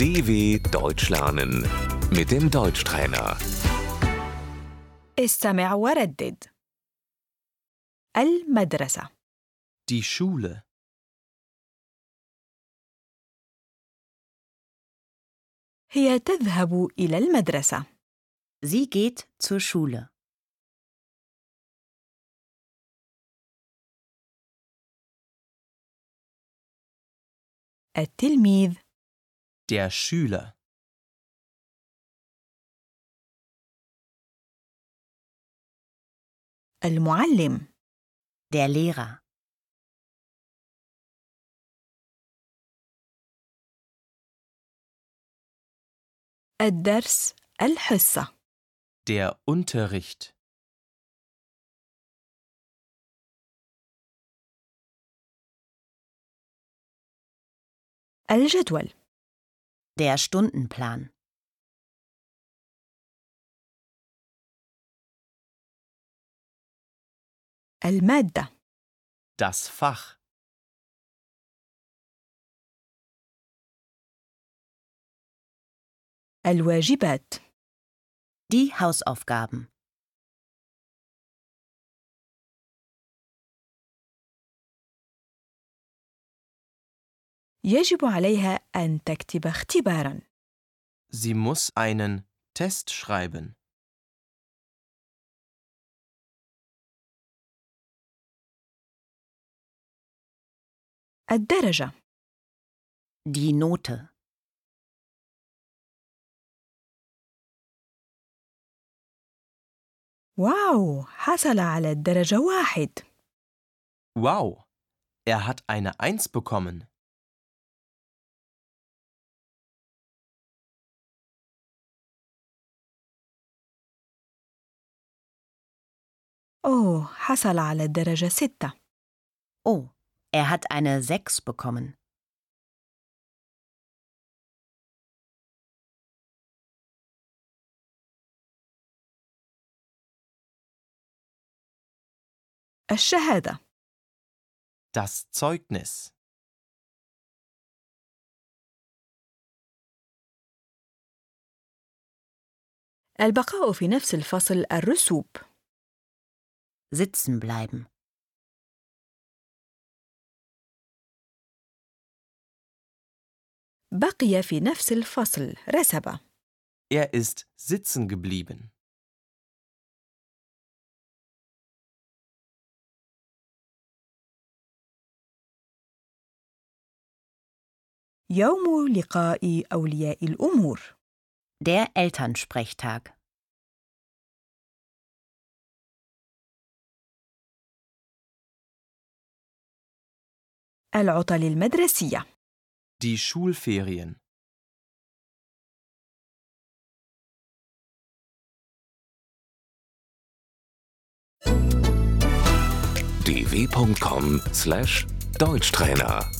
DW Deutsch lernen mit dem Deutschtrainer. استمع وردد المدرسة Die Schule. هي تذهب إلى المدرسة Sie geht zur Schule. التلميذ Der Schüler. المعلم Der Lehrer. الدرس الحصة Der Unterricht. الجدول Der Stundenplan. المادة Das Fach. الواجبات Die Hausaufgaben. يجب عليها أن تكتب اختباراً Sie muss einen Test schreiben. الدرجة Die Note. واو حصل على الدرجة واحد Wow, er hat eine Eins bekommen. أوه حصل على الدرجة ستة Oh, er hat eine 6 bekommen. الشهادة Das Zeugnis. البقاء في نفس الفصل الرسوب Sitzen bleiben. بقي في نفس الفصل رسب Er ist sitzen geblieben. يوم لقاء أولياء الأمور Der Elternsprechtag. العطل المدرسية Die Schulferien. dw.com/deutschtrainer